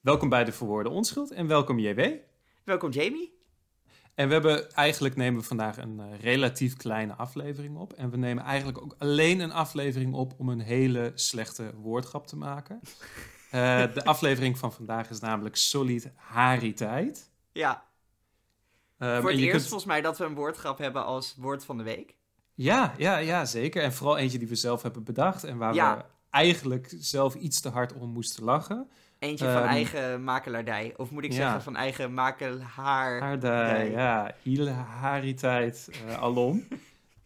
Welkom bij de Verwoorde Onschuld en welkom JW. Welkom Jamie. En we hebben eigenlijk nemen we vandaag een eh, relatief kleine aflevering op. En we nemen eigenlijk ook alleen een aflevering op om een hele slechte woordgrap te maken. Eh, de aflevering van vandaag is namelijk Solidariteit. Ja, Ehm, voor het eerst kunt- volgens mij dat we een woordgrap hebben als woord van de week. Ja, ja, ja, zeker. En vooral eentje die we zelf hebben bedacht en waar Ja. we eigenlijk zelf iets te hard om moesten lachen. Eentje van Ehm, eigen makelaardij. Of moet ik ja. zeggen van eigen makelaar. Haardij, Nee. ja, hilariteit eh alom.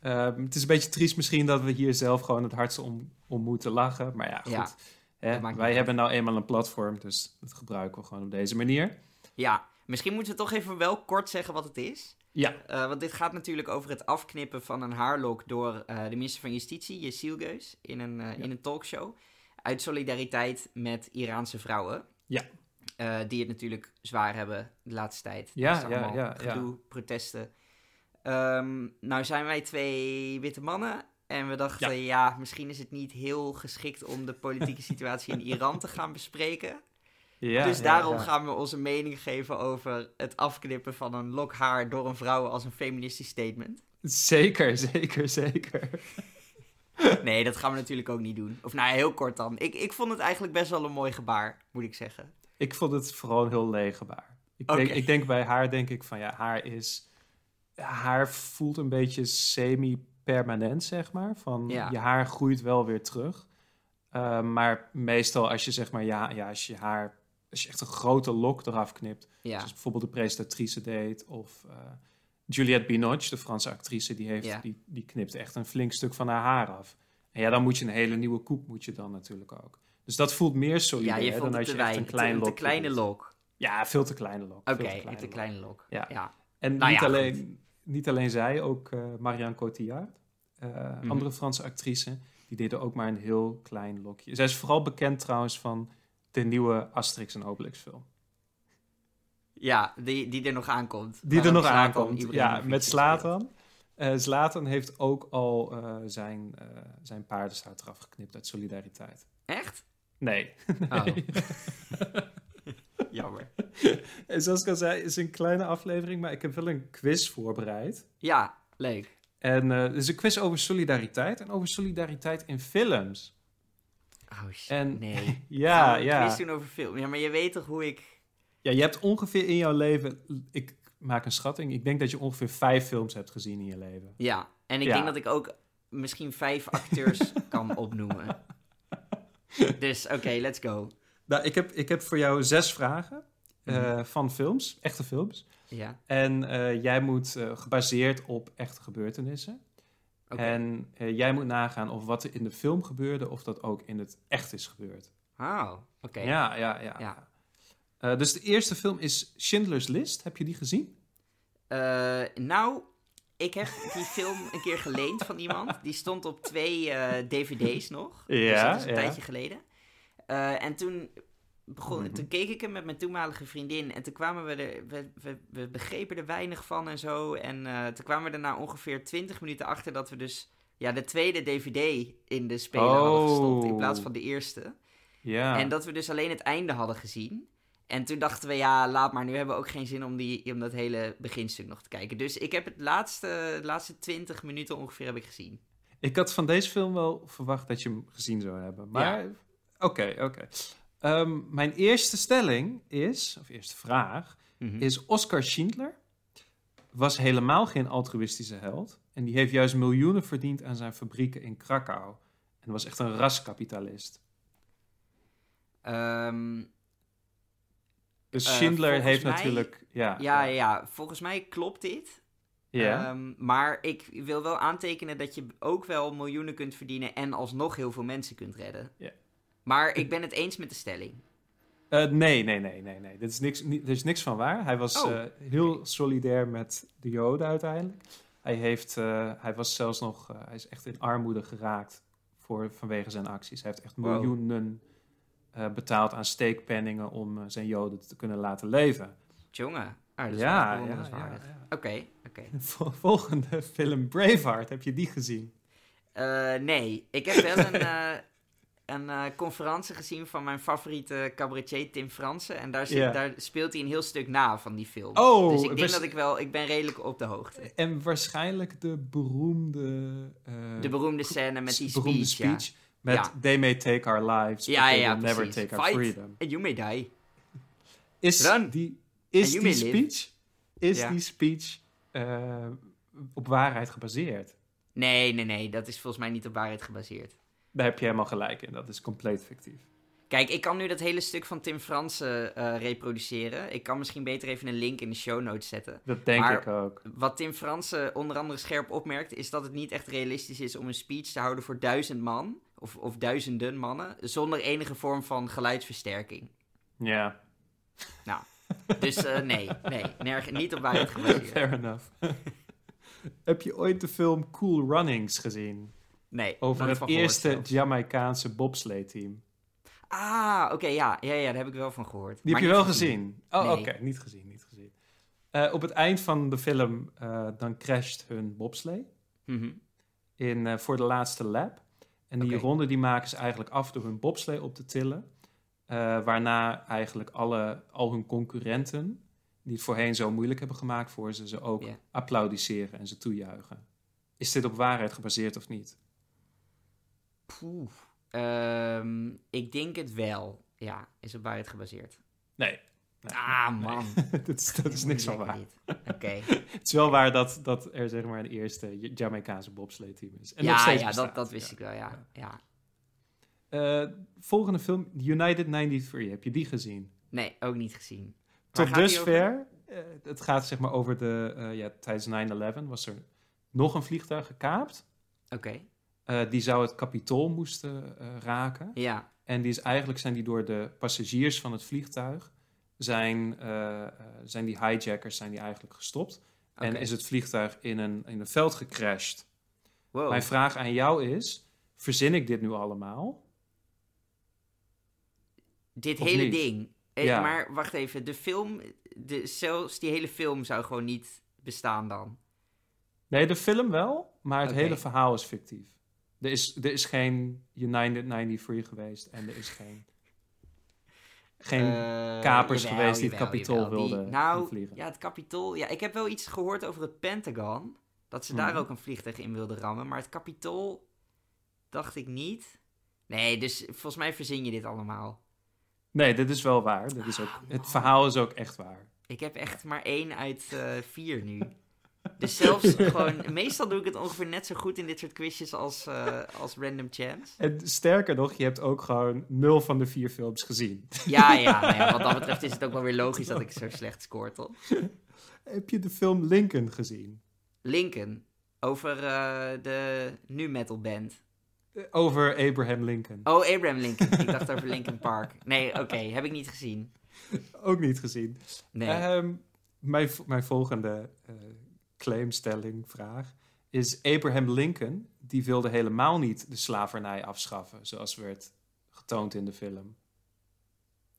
Ehm, het is een beetje triest misschien dat we hier zelf gewoon het hardst om, om moeten lachen. Maar ja, goed. Ja, hè, wij uit. hebben nou eenmaal een platform, dus dat gebruiken we gewoon op deze manier. Ja, misschien moeten we toch even wel kort zeggen wat het is. Ja, Eh, want dit gaat natuurlijk over het afknippen van een haarlok door eh, de minister van Justitie, Yesil Geus, in een, eh, in een talkshow. Uit solidariteit met Iraanse vrouwen. Ja. Die het natuurlijk zwaar hebben de laatste tijd. Ja, ja, allemaal ja, ja. Gedoe, protesten. Ehm, nou zijn wij twee witte mannen. En we dachten, ja. misschien is het niet heel geschikt om de politieke situatie in Iran te gaan bespreken. Ja dus daarom gaan we onze mening geven over het afknippen van een lok haar door een vrouw als een feministisch statement. Zeker, zeker, zeker. Nee, dat gaan we natuurlijk ook niet doen. Of nou, ja, heel kort dan. Ik, ik vond het eigenlijk best wel een mooi gebaar, moet ik zeggen. Ik vond het vooral heel leegbaar. Ik, Oké. denk, ik denk bij haar, denk ik van ja, haar is... Haar voelt een beetje semi-permanent, zeg maar. Van Ja. je haar groeit wel weer terug. Uh, maar meestal als je zeg maar, ja, ja, als je haar... Als je echt een grote lok eraf knipt, Ja, zoals bijvoorbeeld de presentatrice deed... of eh, Juliette Binoche, de Franse actrice, die, heeft, Ja. die, die knipte echt een flink stuk van haar haar af. En ja, dan moet je een hele nieuwe koep moet je dan natuurlijk ook. Dus dat voelt meer ja solidair je dan als te je echt een klein lokje kleine lok. Ja, veel te kleine lok. Oké, kleine te lok. kleine lok. Ja. ja. En Nou niet, ja, alleen, niet alleen zij, ook eh, Marianne Cotillard, eh, Mhm. andere Franse actrice, die deden ook maar een heel klein lokje. Zij is vooral bekend trouwens van de nieuwe Asterix en Obelix film. Ja, die, die er nog aankomt. Die er nog aankomt. Ja, met. Slatan. Eh Zlatan heeft ook al eh, zijn, eh zijn paardenstaart eraf geknipt uit solidariteit. Echt? Nee. Oh. nee. Jammer. en zoals ik al zei, is een kleine aflevering, maar ik heb wel een quiz voorbereid. Ja, leuk. En eh het is een quiz over solidariteit en over solidariteit in films. Oh shit, En- nee. Ja, ja. quiz doen over film. Ja, maar je weet toch hoe ik... Ja, je hebt ongeveer in jouw leven, ik maak een schatting, ik denk dat je ongeveer vijf films hebt gezien in je leven. Ja, en ik Ja. denk dat ik ook misschien vijf acteurs kan opnoemen. Dus oké, let's go. Nou, ik heb, ik heb voor jou zes vragen eh, Mhm. van films, echte films. Ja, En eh, jij moet, eh, gebaseerd op echte gebeurtenissen. En eh, jij moet nagaan of wat er in de film gebeurde, of dat ook in het echt is gebeurd. Oh, oké. Ja, ja, ja. Ja. Eh, dus de eerste film is Schindler's List. Heb je die gezien? Eh, nou, ik heb die film een keer geleend van iemand. Die stond op twee dvd's nog. dus Ja, dat is een ja. tijdje geleden. En toen, begon, Mhm. toen keek ik hem met mijn toenmalige vriendin. En toen kwamen we er... We, we, we begrepen er weinig van en zo. En eh, toen kwamen we er na ongeveer 20 minuten achter dat we dus... Ja, de tweede dvd in de speler hadden gestopt in Oh. plaats van de eerste. Ja. En dat we dus alleen het einde hadden gezien. En toen dachten we, ja, laat maar. Nu hebben we ook geen zin om, die, om dat hele beginstuk nog te kijken. Dus ik heb het laatste, de laatste 20 minuten ongeveer heb ik gezien. Ik had van deze film wel verwacht dat je hem gezien zou hebben. Maar oké, oké. Ehm, mijn eerste stelling is, of eerste vraag, Mhm. is Oscar Schindler was helemaal geen altruïstische held. En die heeft juist miljoenen verdiend aan zijn fabrieken in Krakau. En was echt een raskapitalist. Ehm, Dus Eh, Schindler heeft mij- natuurlijk... Ja, ja, ja, volgens mij klopt dit. ja. Ehm, maar ik wil wel aantekenen dat je ook wel miljoenen kunt verdienen en alsnog heel veel mensen kunt redden. Ja. Maar ik ben het eens met de stelling. Eh, nee, nee, nee, nee, nee. Dit is niks, ni- er is niks van waar. Hij was Oh. eh, heel solidair met de Joden uiteindelijk. Hij, heeft, eh, hij was zelfs nog, eh, hij is echt in armoede geraakt voor, vanwege zijn acties. Hij heeft echt miljoenen eh, betaald aan steekpenningen om eh, zijn Joden te kunnen laten leven. Jongen, ah, dat is ja, ja, bewonderenswaardig. ja, ja. Oké, oké. Vol- Volgende film Braveheart, heb je die gezien? Eh, nee, ik heb wel een. een eh, conferentie gezien van mijn favoriete cabaretier Tim Fransen. En daar, zit, daar speelt hij een heel stuk na van die film. Oh, dus ik denk dat ik wel, ik ben redelijk op de hoogte. En waarschijnlijk de beroemde... eh, De beroemde scène met die beroemde speech, speech. Met Ja. They may take our lives, Ja, but they ja, will never take our freedom. And you may die. Is Run. die, is die speech, is Ja. die speech op waarheid gebaseerd? Nee, nee, nee. Dat is volgens mij niet op waarheid gebaseerd. Daar heb je helemaal gelijk in. Dat is compleet fictief. Kijk, ik kan nu dat hele stuk van Tim Fransen eh, reproduceren. Ik kan misschien beter even een link in de show notes zetten. Dat denk Maar- ik ook. Wat Tim Fransen onder andere scherp opmerkt, is dat het niet echt realistisch is om een speech te houden voor duizend man, of, of duizenden mannen, zonder enige vorm van geluidsversterking. Ja, Dus eh, nee, nee, nerg, niet op waarheid gebaseerd. fair enough. heb je ooit de film Cool Runnings gezien? Nee, Over het eerste. Jamaicaanse bobsleigh-team. Ah, oké, ja, ja, ja, daar heb ik wel van gehoord. Die Maar heb je wel gezien? Oh, Nee. oké. Niet gezien, niet gezien. Eh, op het eind van de film, eh, dan crasht hun bobsleigh Mhm. in, eh, voor de laatste lap. En die ronde die maken ze eigenlijk af door hun bobsleigh op te tillen. Waarna eigenlijk alle, al hun concurrenten, die het voorheen zo moeilijk hebben gemaakt voor ze, ze ook applaudisseren en ze toejuichen. Is dit op waarheid gebaseerd of niet? Poeh. Ehm, ik denk het wel. Ja, is op waarheid gebaseerd. Nee. Nee, Ah, nee. man. dat, is, dat is niks van waar. Oké. Het is wel waar dat, dat er zeg maar een eerste Jamaicaanse bobsleigh-team is. En nog Ja, steeds ja bestaat, dat, dat wist ja. ik wel, ja. ja. Eh, volgende film, United 93. Heb je die gezien? Nee, ook niet gezien. Tot dusver, eh, het gaat zeg maar over de, eh, ja, tijdens 9-11 was er nog een vliegtuig gekaapt. Oké, Eh, die zou het kapitool moesten eh, raken. ja. En die is, eigenlijk zijn die door de passagiers van het vliegtuig, zijn, eh, zijn die hijackers zijn die eigenlijk gestopt. En is het vliegtuig in een, in een veld gecrashed. Wow. Mijn vraag aan jou is, verzin ik dit nu allemaal? Dit Of hele niet? ding. Ja. Maar wacht even, de film, de, zelfs die hele film zou gewoon niet bestaan dan. Nee, de film wel, maar het hele verhaal is fictief. Er is, er is geen United 93 geweest en er is geen, geen Eh, kapers jawel, geweest die het kapitool wilden Nou, invliegen. ja, het kapitool. Ja, ik heb wel iets gehoord over het Pentagon. Dat ze daar Mhm. ook een vliegtuig in wilden rammen. Maar het kapitool dacht ik niet. Nee, dus volgens mij verzin je dit allemaal. Nee, dit is wel waar. Dit is ook, Ah, het verhaal is ook echt waar. Ik heb echt maar één uit eh, vier nu. Dus zelfs gewoon... Meestal doe ik het ongeveer net zo goed in dit soort quizjes als, eh, als Random Chance. En sterker nog, je hebt ook gewoon nul van de vier films gezien. Ja, ja, nou ja, wat dat betreft is het ook wel weer logisch dat ik zo slecht scoor, toch? Heb je de film Lincoln gezien? Lincoln, over eh, de nu metal band. Eh, Over Abraham Lincoln. Oh, Abraham Lincoln. Ik dacht over Lincoln Park. Nee, oké, heb ik niet gezien. Ook niet gezien. Nee. Ehm, mijn, mijn volgende claimstelling, vraag, is Abraham Lincoln, die wilde helemaal niet de slavernij afschaffen, zoals werd getoond in de film.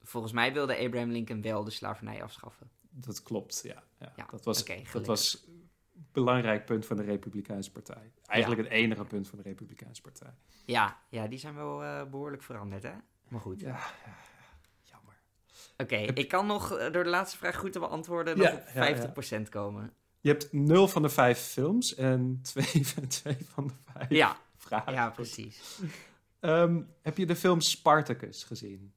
Volgens mij wilde Abraham Lincoln wel de slavernij afschaffen. Dat klopt, ja. ja. Ja, dat was, dat was een belangrijk punt van de Republikeinse Partij. Eigenlijk het enige punt van de Republikeinse Partij. Ja, ja die zijn wel eh, behoorlijk veranderd, hè? Maar goed. Ja, ja, ja. jammer. Oké, ik kan nog eh, door de laatste vraag goed te beantwoorden nog op ja, ja. 50% komen. Je hebt nul van de vijf films en twee, twee van de vijf Ja, vragen. ja, precies. Ehm, heb je de film Spartacus gezien?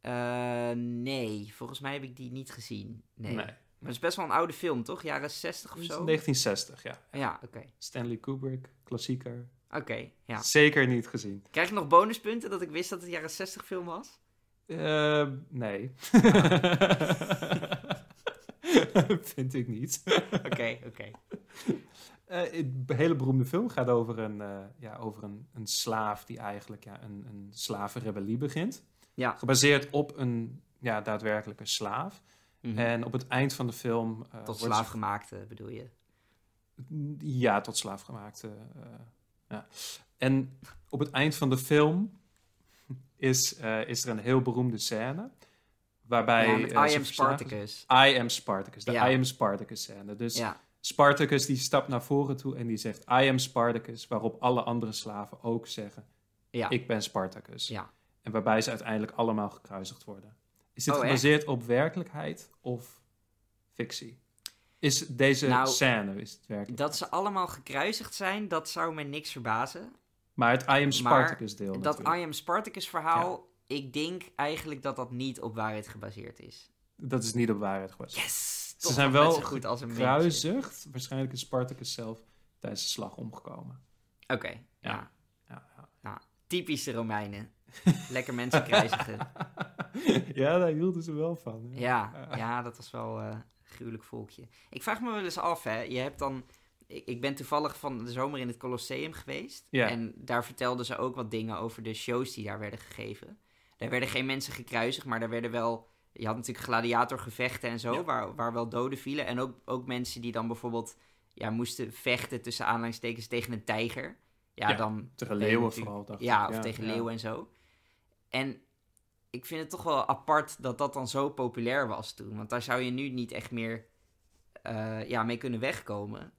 Eh, nee, volgens mij heb ik die niet gezien. Nee. Nee. Maar het is best wel een oude film, toch? Jaren 60 of zo? 1960, ja. Ja, oké. Stanley Kubrick, klassieker. Oké, ja. Zeker niet gezien. Krijg ik nog bonuspunten dat ik wist dat het jaren 60 film was? Eh, nee. Vind ik niet. Oké, oké. Eh, een hele beroemde film gaat over een, eh, ja, over een, een slaaf die eigenlijk ja, een, een slavenrebellie begint. Ja. Gebaseerd op een ja, daadwerkelijke slaaf. Mhm. En op het eind van de film... eh, Tot slaafgemaakte bedoel je? Ja, tot slaaf gemaakt. eh, eh, ja. En op het eind van de film is, eh, is er een heel beroemde scène. Waarbij... ja, eh, I Am Spartacus. I am Spartacus. De Ja. I am Spartacus scène. Dus Ja, Spartacus die stapt naar voren toe en die zegt I am Spartacus. Waarop alle andere slaven ook zeggen Ja. ik ben Spartacus. Ja. En waarbij ze uiteindelijk allemaal gekruisigd worden. Is dit Oh, echt? gebaseerd op werkelijkheid of fictie? Is deze Nou, scène is het werkelijk? Dat ze allemaal gekruisigd zijn, dat zou me niks verbazen. Maar het I am Spartacus deel Dat natuurlijk. I Am Spartacus verhaal, ik denk eigenlijk dat dat niet op waarheid gebaseerd is. Dat is niet op waarheid gebaseerd. Yes! Ze zijn wel zo goed als een mensje. gekruisigd. Waarschijnlijk is Spartacus zelf tijdens de slag omgekomen. Oké, ja. Ja. Ja, ja. Typische Romeinen. Lekker mensen kruisigen. ja, daar hielden ze wel van. hè. Ja, ja, dat was wel eh, een gruwelijk volkje. Ik vraag me wel eens af, hè. Je hebt dan... Ik ik ben toevallig van de zomer in het Colosseum geweest. En daar vertelden ze ook wat dingen over de shows die daar werden gegeven. Daar werden geen mensen gekruisigd, maar daar werden wel... Je had natuurlijk gladiatorgevechten en zo, Ja. waar, waar wel doden vielen. En ook, ook mensen die dan bijvoorbeeld ja, moesten vechten tussen aanhalingstekens tegen een tijger. Ja, Ja, dan... Tegen leeuwen vooral. Dacht Ja, of tegen leeuwen en zo. En ik vind het toch wel apart dat dat dan zo populair was toen. Want daar zou je nu niet echt meer eh, ja, mee kunnen wegkomen.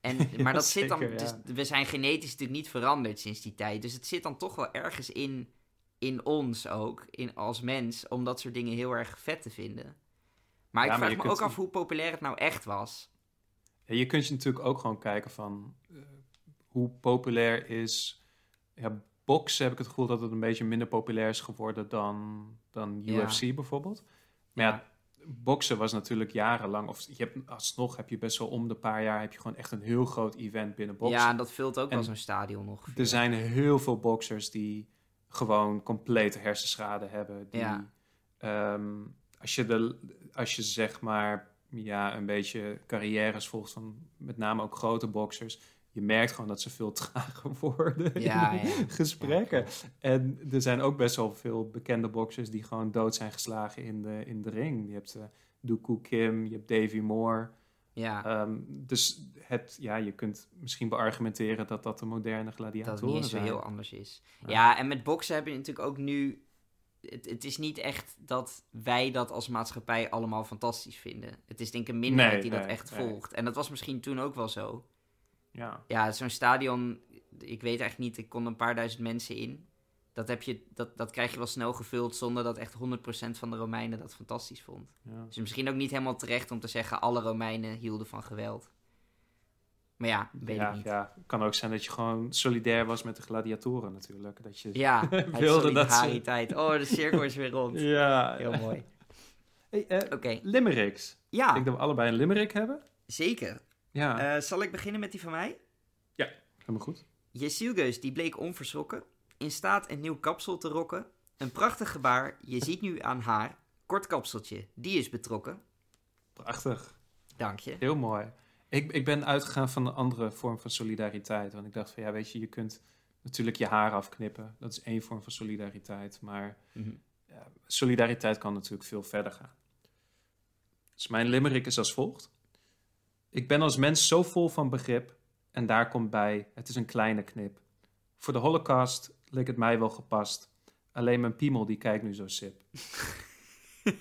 En, maar dat zit dan... dus ja. we zijn genetisch natuurlijk niet veranderd sinds die tijd. Dus het zit dan toch wel ergens in, in ons ook, in, als mens... om dat soort dingen heel erg vet te vinden. Maar Ja, ik vraag me ook af hoe populair het nou echt was. Ja, je kunt je natuurlijk ook gewoon kijken van eh, hoe populair is. Ja, boksen heb ik het gevoel dat het een beetje minder populair is geworden dan, dan Ja. UFC bijvoorbeeld. Maar ja, boksen was natuurlijk jarenlang, of je hebt, alsnog heb je best wel om de paar jaar heb je gewoon echt een heel groot event binnen boksen. Ja, en dat vult ook wel zo'n stadion nog. Er zijn heel veel boxers die gewoon complete hersenschade hebben. Die, Ja. ehm, als, je de, als je zeg maar ja, een beetje carrières volgt van met name ook grote boxers. Je merkt gewoon dat ze veel trager worden Ja, in ja. gesprekken. en er zijn ook best wel veel bekende boxers die gewoon dood zijn geslagen in de, in de ring. Je hebt uh, Dooku Kim, je hebt Davy Moore. Ja, Ehm, dus het, ja, je kunt misschien beargumenteren dat dat de moderne dat gladiatoren het niet zo heel anders is. Ja. Ja. en met boksen heb je natuurlijk ook nu... Het, het is niet echt dat wij dat als maatschappij allemaal fantastisch vinden. Het is denk ik een minderheid Nee, die dat echt nee. volgt. En dat was misschien toen ook wel zo. Ja. Ja, zo'n stadion, ik weet eigenlijk niet, ik kon een paar duizend mensen in. Dat, heb je, dat, dat krijg je wel snel gevuld zonder dat echt 100% van de Romeinen dat fantastisch vond. Ja. Dus misschien ook niet helemaal terecht om te zeggen alle Romeinen hielden van geweld. Maar ja, weet ja, ik niet. ja, het kan ook zijn dat je gewoon solidair was met de gladiatoren natuurlijk. Dat je... Ja, Wilde dat ze- solidariteit. Oh, de cirkel is weer rond. Ja. Heel mooi. Hey, eh, Oké, limericks. ja, Ik denk dat we allebei een limerick hebben. zeker. Ja, Eh, zal ik beginnen met die van mij? helemaal goed. Jesielgeus die bleek onverschrokken, in staat een nieuw kapsel te rokken. Een prachtig gebaar, je ziet nu aan haar. Kort kapseltje, die is betrokken. Prachtig. Dank je. Heel mooi. Ik, ik ben uitgegaan van een andere vorm van solidariteit. Want ik dacht van ja, weet je, je kunt natuurlijk je haar afknippen. Dat is één vorm van solidariteit. Maar Mhm. ja, solidariteit kan natuurlijk veel verder gaan. Dus mijn limerick is als volgt. Ik ben als mens zo vol van begrip. En daar komt bij, het is een kleine knip. Voor de holocaust leek het mij wel gepast. Alleen mijn piemel die kijkt nu zo sip.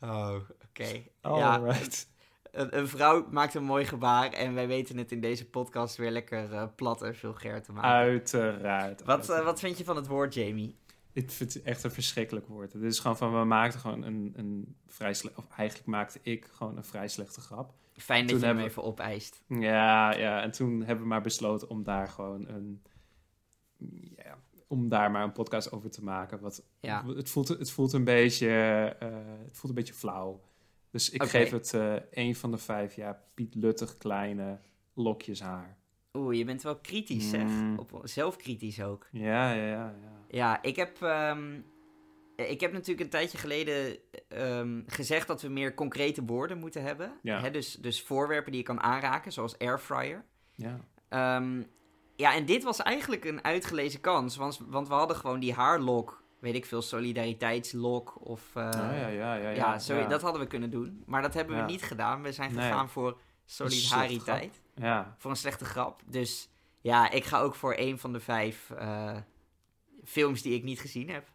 Oh, oké. Ja, Alright. een, een vrouw maakt een mooi gebaar en wij weten het in deze podcast weer lekker eh, plat en vulgair te maken. Uiteraard. Wat, uiteraard. eh, wat vind je van het woord, Jamie? Ik vind het echt een verschrikkelijk woord. Het is gewoon van, we maakten gewoon een, een vrij slecht... Of eigenlijk maakte ik gewoon een vrij slechte grap. Fijn dat Toen je hem we- even opeist. Ja, ja. En toen hebben we maar besloten om daar gewoon een... Ja, om daar maar een podcast over te maken. Wat, Ja. het, voelt, het voelt een beetje... eh, het voelt een beetje flauw. Dus ik geef het eh een van de vijf, ja, Piet Luttig kleine lokjes haar. Oeh, je bent wel kritisch, zeg. Mm. Op, zelfkritisch ook. Ja, ja, ja. ja. Ja, ik heb, ehm, ik heb natuurlijk een tijdje geleden ehm, gezegd dat we meer concrete woorden moeten hebben. Ja. Hè, dus, dus voorwerpen die je kan aanraken, zoals airfryer. ja. Ehm, ja, en dit was eigenlijk een uitgelezen kans, want, want we hadden gewoon die haarlok, weet ik veel, solidariteitslok of... eh, Oh, ja, ja, ja, ja. ja, sorry, ja. dat hadden we kunnen doen. Maar dat hebben we niet gedaan. We zijn Nee. gegaan voor solidariteit. Ja, Voor een slechte grap. Dus ja, ik ga ook voor een van de vijf eh, films die ik niet gezien heb.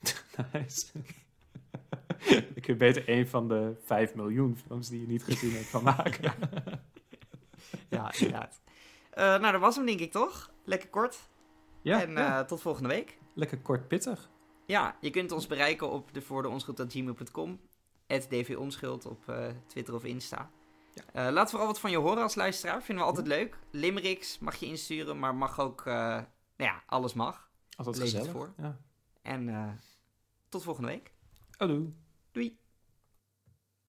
Nice. Ik kun beter een van de 5 miljoen films die je niet gezien hebt van maken. ja, inderdaad. Uh, nou, dat was hem denk ik toch? Lekker kort. Ja, en ja. Uh, tot volgende week. Lekker kort pittig. Ja, je kunt ons bereiken op de voor de onschuld.gmail.com. dvonschuld op Twitter of Insta. Ja. laat vooral wat van je horen als luisteraar. Vinden we altijd leuk. Limericks mag je insturen, maar mag ook... nou ja, alles mag. Altijd Lees gezellig. het voor. Ja. En tot volgende week. Hallo. Doei.